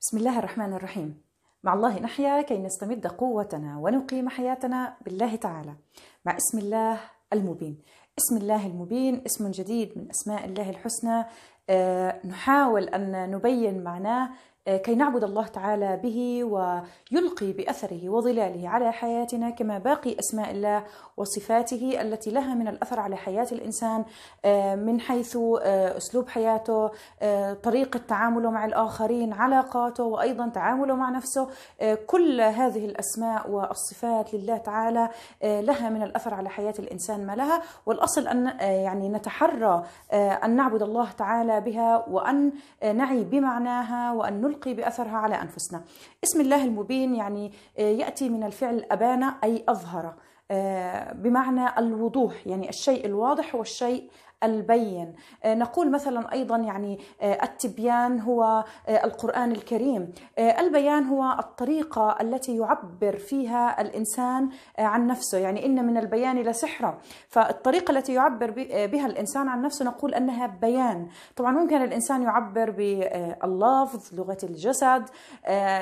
بسم الله الرحمن الرحيم. مع الله نحيا كي نستمد قوتنا ونقيم حياتنا بالله تعالى. مع اسم الله المبين. اسم الله المبين اسم جديد من أسماء الله الحسنى. آه، نحاول أن نبين معناه كي نعبد الله تعالى به ويلقي بأثره وظلاله على حياتنا كما باقي أسماء الله وصفاته التي لها من الأثر على حياة الإنسان آه، من حيث آه، أسلوب حياته طريقة تعامله مع الآخرين علاقاته وأيضا تعامله مع نفسه كل هذه الأسماء والصفات لله تعالى لها من الأثر على حياة الإنسان ما لها. والأصل أن يعني نتحرى أن نعبد الله تعالى بها وأن نعي بمعناها وأن نلقي بأثرها على أنفسنا. اسم الله المبين يعني آه، يأتي من الفعل ابان أي أظهر آه، بمعنى الوضوح يعني الشيء الواضح والشيء البين. آه، نقول مثلا أيضا يعني آه، التبيان هو آه، القرآن الكريم. البيان هو الطريقة التي يعبر فيها الإنسان عن نفسه. يعني إن من البيان لسحرا فالطريقة التي يعبر بها الإنسان عن نفسه نقول أنها بيان. طبعا ممكن الإنسان يعبر باللفظ لغة الجسد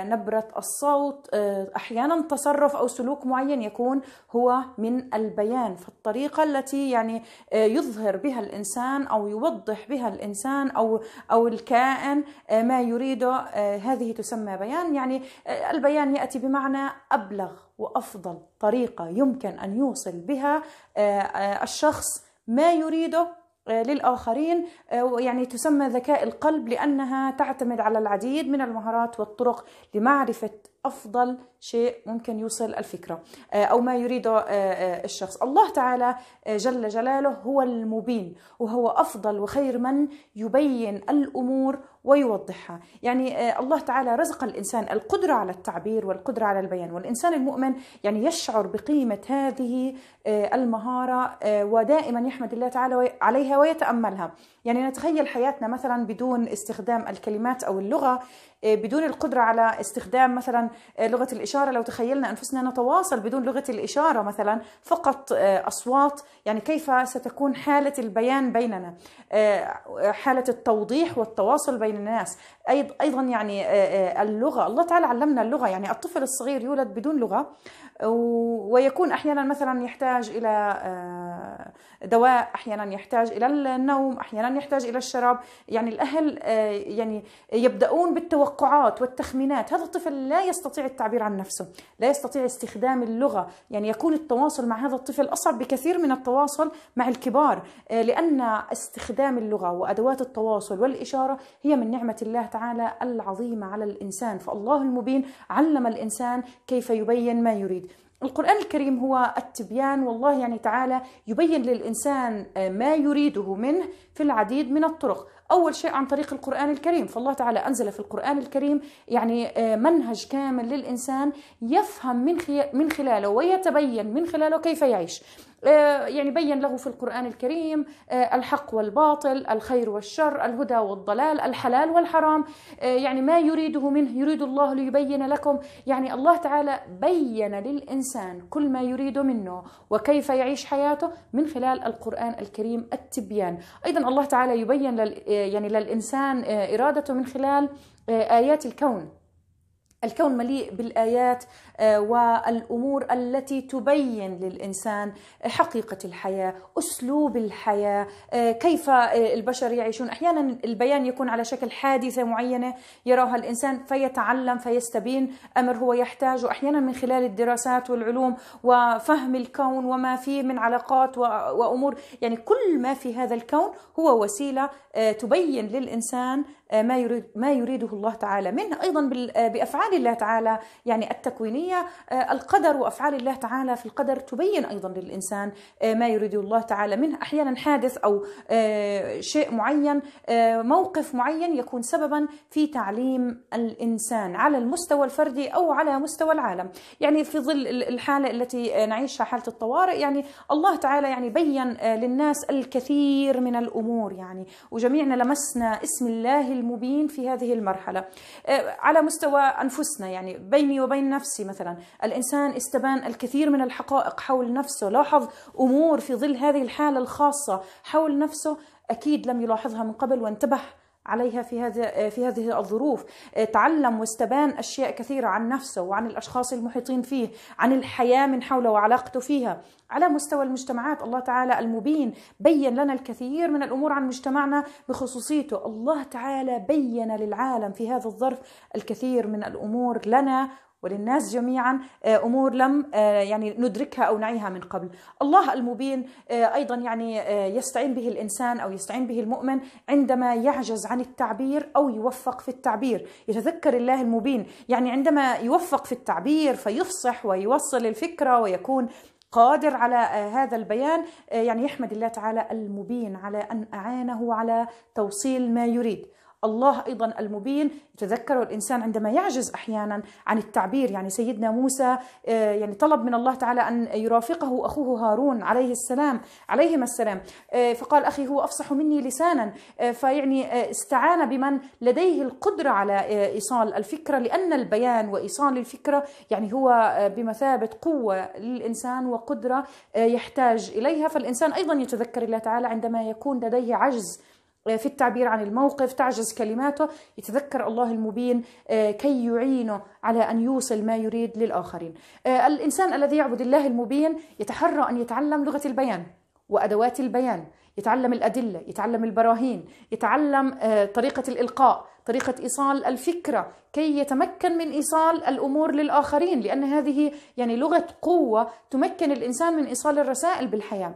نبرة الصوت أحيانا تصرف أو سلوك معين يكون هو من البيان. فالطريقة التي يعني يظهر بها الإنسان أو يوضح بها الإنسان أو أو الكائن آه، ما يريده آه، هذه تسمى بيان. يعني آه، البيان يأتي بمعنى أبلغ وأفضل طريقة يمكن أن يوصل بها الشخص ما يريده للآخرين يعني تسمى ذكاء القلب لأنها تعتمد على العديد من المهارات والطرق لمعرفة أفضل شيء ممكن يوصل الفكرة آه، أو ما يريده آه، آه، الشخص. الله تعالى جل جلاله هو المبين وهو أفضل وخير من يبين الأمور ويوضحها. يعني الله تعالى رزق الإنسان القدرة على التعبير والقدرة على البيان. والإنسان المؤمن يعني يشعر بقيمة هذه المهارة ودائما يحمد الله تعالى عليها ويتأملها. يعني نتخيل حياتنا مثلا بدون استخدام الكلمات أو اللغة بدون القدرة على استخدام مثلا لغة الإشارة. لو تخيلنا أنفسنا نتواصل بدون لغة الإشارة مثلا فقط آه، أصوات. يعني كيف ستكون حالة البيان بيننا؟ آه، حالة التوضيح والتواصل بين الناس. أيضا يعني اللغة. الله تعالى علمنا اللغة. يعني الطفل الصغير يولد بدون لغة ويكون أحيانا مثلا يحتاج إلى دواء أحيانا يحتاج إلى النوم أحيانا يحتاج إلى الشراب. يعني الأهل يعني يبدأون بالتوقعات والتخمينات. هذا الطفل لا يستطيع التعبير عن نفسه لا يستطيع استخدام اللغة. يعني يكون التواصل مع هذا الطفل أصعب بكثير من التواصل مع الكبار لأن استخدام اللغة وأدوات التواصل والإشارة هي من نعمة الله تعالى العظيمة على الإنسان فالله المبين علم الإنسان كيف يبين ما يريد. القرآن الكريم هو التبيان والله يعني تعالى يبين للإنسان آه، ما يريده منه في العديد من الطرق. أول شيء عن طريق القرآن الكريم. فالله تعالى أنزل في القرآن الكريم يعني آه، منهج كامل للإنسان يفهم من خلاله ويتبين من خلاله كيف يعيش. آه، يعني بين له في القرآن الكريم الحق والباطل الخير والشر الهدى والضلال الحلال والحرام. يعني ما يريده منه يريد الله ليبين لكم. يعني الله تعالى بين للإنسان كل ما يريد منه وكيف يعيش حياته من خلال القرآن الكريم التبيان. أيضا الله تعالى يبين يعني للإنسان إرادته من خلال آه، آيات الكون. الكون مليء بالآيات آه، والأمور التي تبين للإنسان حقيقة الحياة، أسلوب الحياة، كيف البشر يعيشون، أحيانا البيان يكون على شكل حادثة معينة يراها الإنسان فيتعلم فيستبين أمر هو يحتاجه، أحيانا من خلال الدراسات والعلوم وفهم الكون وما فيه من علاقات وأمور، يعني كل ما في هذا الكون هو وسيلة تبين للإنسان آه، ما يريد ما يريده الله تعالى. منه أيضا آه، بأفعال الله تعالى يعني التكوينية آه، القدر وأفعال الله تعالى في القدر تبين أيضا للإنسان ما يريده الله تعالى. منه أحيانا حادث أو شيء معين موقف معين يكون سببا في تعليم الإنسان على المستوى الفردي أو على مستوى العالم. يعني في ظل الحالة التي نعيشها حالة الطوارئ يعني الله تعالى يعني بين للناس الكثير من الأمور يعني. وجميعنا لمسنا اسم الله المبين في هذه المرحلة. آه، على مستوى أنفسنا يعني بيني وبين نفسي مثلا الإنسان استبان الكثير من الحقائق حول نفسه. لاحظ أمور في ظل هذه الحالة الخاصة حول نفسه أكيد لم يلاحظها من قبل وانتبه عليها في هذه في هذه الظروف. تعلم واستبان أشياء كثيرة عن نفسه وعن الأشخاص المحيطين فيه عن الحياة من حوله وعلاقته فيها. على مستوى المجتمعات الله تعالى المبين بين لنا الكثير من الأمور عن مجتمعنا بخصوصيته. الله تعالى بين للعالم في هذا الظرف الكثير من الأمور لنا وللناس جميعا آه، أمور لم آه، يعني ندركها أو نعيها من قبل. الله المبين آه، أيضا يعني يستعين به الإنسان أو يستعين به المؤمن عندما يعجز عن التعبير أو يوفق في التعبير، يتذكر الله المبين، يعني عندما يوفق في التعبير فيفصح ويوصل الفكرة ويكون قادر على هذا البيان يعني يحمد الله تعالى المبين على أن أعانه على توصيل ما يريد. الله أيضا المبين. يتذكره الإنسان عندما يعجز أحيانا عن التعبير. يعني سيدنا موسى آه، يعني طلب من الله تعالى أن يرافقه أخوه هارون عليه السلام عليهما السلام. آه، فقال أخي هو أفصح مني لسانا. آه، فيعني استعان بمن لديه القدرة على إيصال الفكرة لأن البيان وإيصال الفكرة يعني هو بمثابة قوة للإنسان وقدرة يحتاج إليها. فالإنسان أيضا يتذكر الله تعالى عندما يكون لديه عجز في التعبير عن الموقف تعجز كلماته يتذكر الله المبين آه، كي يعينه على أن يوصل ما يريد للآخرين. آه، الإنسان الذي يعبد الله المبين يتحرى أن يتعلم لغة البيان وأدوات البيان، يتعلم الأدلة، يتعلم البراهين، يتعلم آه، طريقة الإلقاء، طريقة إيصال الفكرة كي يتمكن من إيصال الأمور للآخرين لأن هذه يعني لغة قوة تمكن الإنسان من إيصال الرسائل بالحياة.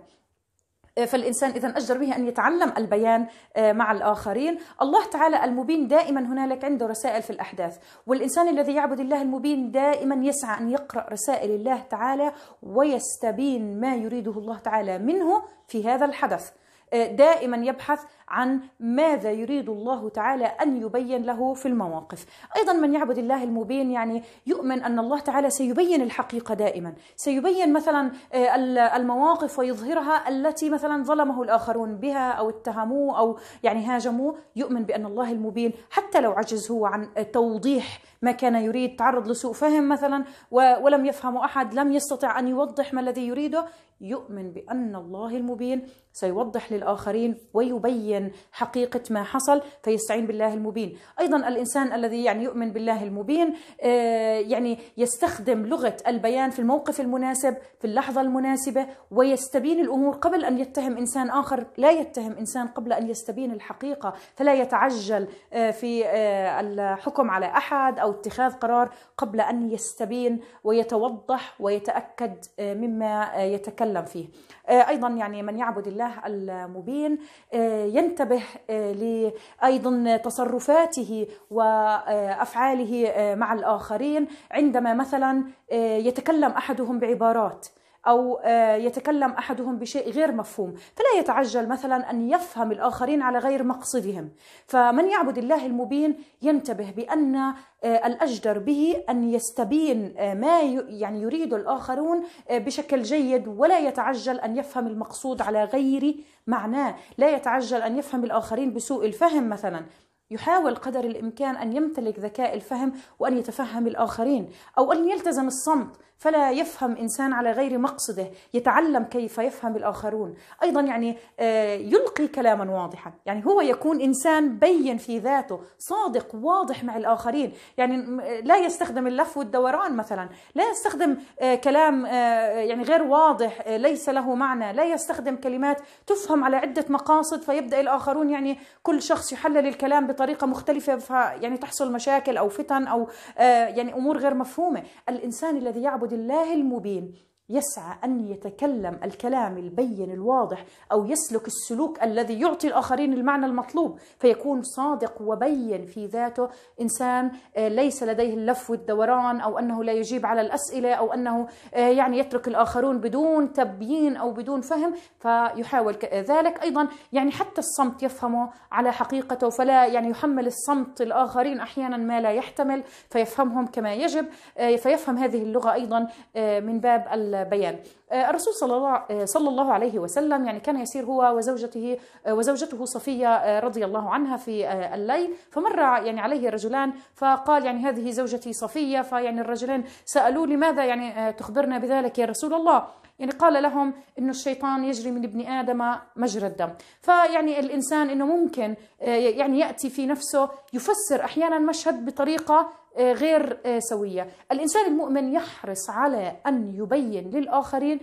فالإنسان إذا أجدر به أن يتعلم البيان آه، مع الآخرين. الله تعالى المبين دائما هنالك عنده رسائل في الأحداث. والإنسان الذي يعبد الله المبين دائما يسعى أن يقرأ رسائل الله تعالى ويستبين ما يريده الله تعالى منه في هذا الحدث. دائما يبحث عن ماذا يريد الله تعالى أن يبين له في المواقف. أيضا من يعبد الله المبين يعني يؤمن أن الله تعالى سيبين الحقيقة دائما، سيبين مثلا آه، المواقف ويظهرها التي مثلا ظلمه الآخرون بها أو اتهموه أو يعني هاجموه، يؤمن بأن الله المبين حتى لو عجز هو عن توضيح ما كان يريد تعرض لسوء فهم مثلا ولم يفهمه أحد لم يستطع أن يوضح ما الذي يريده. يؤمن بأن الله المبين سيوضح للآخرين ويبين حقيقة ما حصل فيستعين بالله المبين. أيضا الإنسان الذي يعني يؤمن بالله المبين آه، يعني يستخدم لغة البيان في الموقف المناسب في اللحظة المناسبة ويستبين الأمور قبل أن يتهم إنسان آخر. لا يتهم إنسان قبل أن يستبين الحقيقة فلا يتعجل آه، في آه، الحكم على أحد أو اتخاذ قرار قبل أن يستبين ويتوضح ويتأكد مما يتكلم فيه. أيضا يعني من يعبد الله المبين آه، ينتبه آه، أيضا تصرفاته وأفعاله آه، مع الآخرين. عندما مثلا يتكلم أحدهم بعبارات أو يتكلم أحدهم بشيء غير مفهوم فلا يتعجل مثلا أن يفهم الآخرين على غير مقصدهم. فمن يعبد الله المبين ينتبه بأن آه، الأجدر به أن يستبين آه، ما يعني يريد الآخرون آه، بشكل جيد ولا يتعجل أن يفهم المقصود على غير معناه. لا يتعجل أن يفهم الآخرين بسوء الفهم مثلا. يحاول قدر الإمكان أن يمتلك ذكاء الفهم وأن يتفهم الآخرين أو أن يلتزم الصمت فلا يفهم إنسان على غير مقصده يتعلم كيف يفهم الآخرون. أيضا يعني آه، يلقي كلاما واضحا. يعني هو يكون إنسان بين في ذاته صادق واضح مع الآخرين. يعني لا يستخدم اللف والدوران مثلا. لا يستخدم آه، كلام آه، يعني غير واضح ليس له معنى. لا يستخدم كلمات تفهم على عدة مقاصد فيبدأ الآخرون يعني كل شخص يحلل الكلام بطريقة مختلفة فيعني تحصل مشاكل أو فتن أو يعني أمور غير مفهومة. الإنسان الذي يعبد الله المبين يسعى أن يتكلم الكلام البين الواضح أو يسلك السلوك الذي يعطي الآخرين المعنى المطلوب فيكون صادق وبين في ذاته إنسان آه، ليس لديه اللف والدوران أو أنه لا يجيب على الأسئلة أو أنه آه، يعني يترك الآخرون بدون تبيين أو بدون فهم فيحاول ذلك. أيضا يعني حتى الصمت يفهمه على حقيقته فلا يعني يحمل الصمت الآخرين أحيانا ما لا يحتمل فيفهمهم كما يجب آه، فيفهم هذه اللغة أيضا من باب بيان. الرسول صلى الله صلى الله عليه وسلم يعني كان يسير هو وزوجته وزوجته صفية رضي الله عنها في الليل. فمر يعني عليه رجلان فقال يعني هذه زوجتي صفية فيعني الرجلين سالوه لماذا يعني تخبرنا بذلك يا رسول الله؟ يعني قال لهم إنه الشيطان يجري من ابن آدم مجرى الدم. فيعني الإنسان إنه ممكن يعني يأتي في نفسه يفسر أحيانا مشهد بطريقة آه، غير آه، سوية. الإنسان المؤمن يحرص على أن يبين للآخرين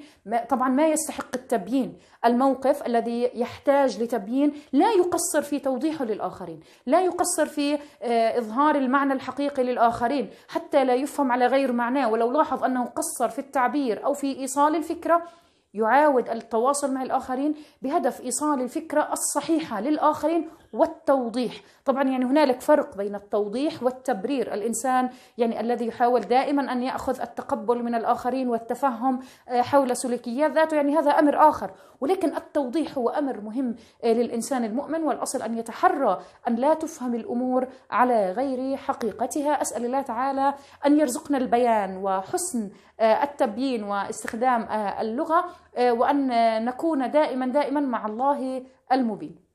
طبعا ما يستحق التبيين. الموقف الذي يحتاج لتبيين لا يقصر في توضيحه للآخرين لا يقصر في آه، إظهار المعنى الحقيقي للآخرين حتى لا يفهم على غير معناه. ولو لاحظ أنه قصر في التعبير أو في إيصال الفكرة يعاود التواصل مع الآخرين بهدف إيصال الفكرة الصحيحة للآخرين والتوضيح. طبعا يعني هنالك فرق بين التوضيح والتبرير. الإنسان يعني الذي يحاول دائما أن يأخذ التقبل من الآخرين والتفهم آه، حول سلوكيات ذاته يعني هذا أمر آخر. ولكن التوضيح هو أمر مهم آه، للإنسان المؤمن والأصل أن يتحرى أن لا تفهم الأمور على غير حقيقتها. أسأل الله تعالى أن يرزقنا البيان وحسن آه، التبيين واستخدام اللغة وأن نكون دائما دائما مع الله المبين.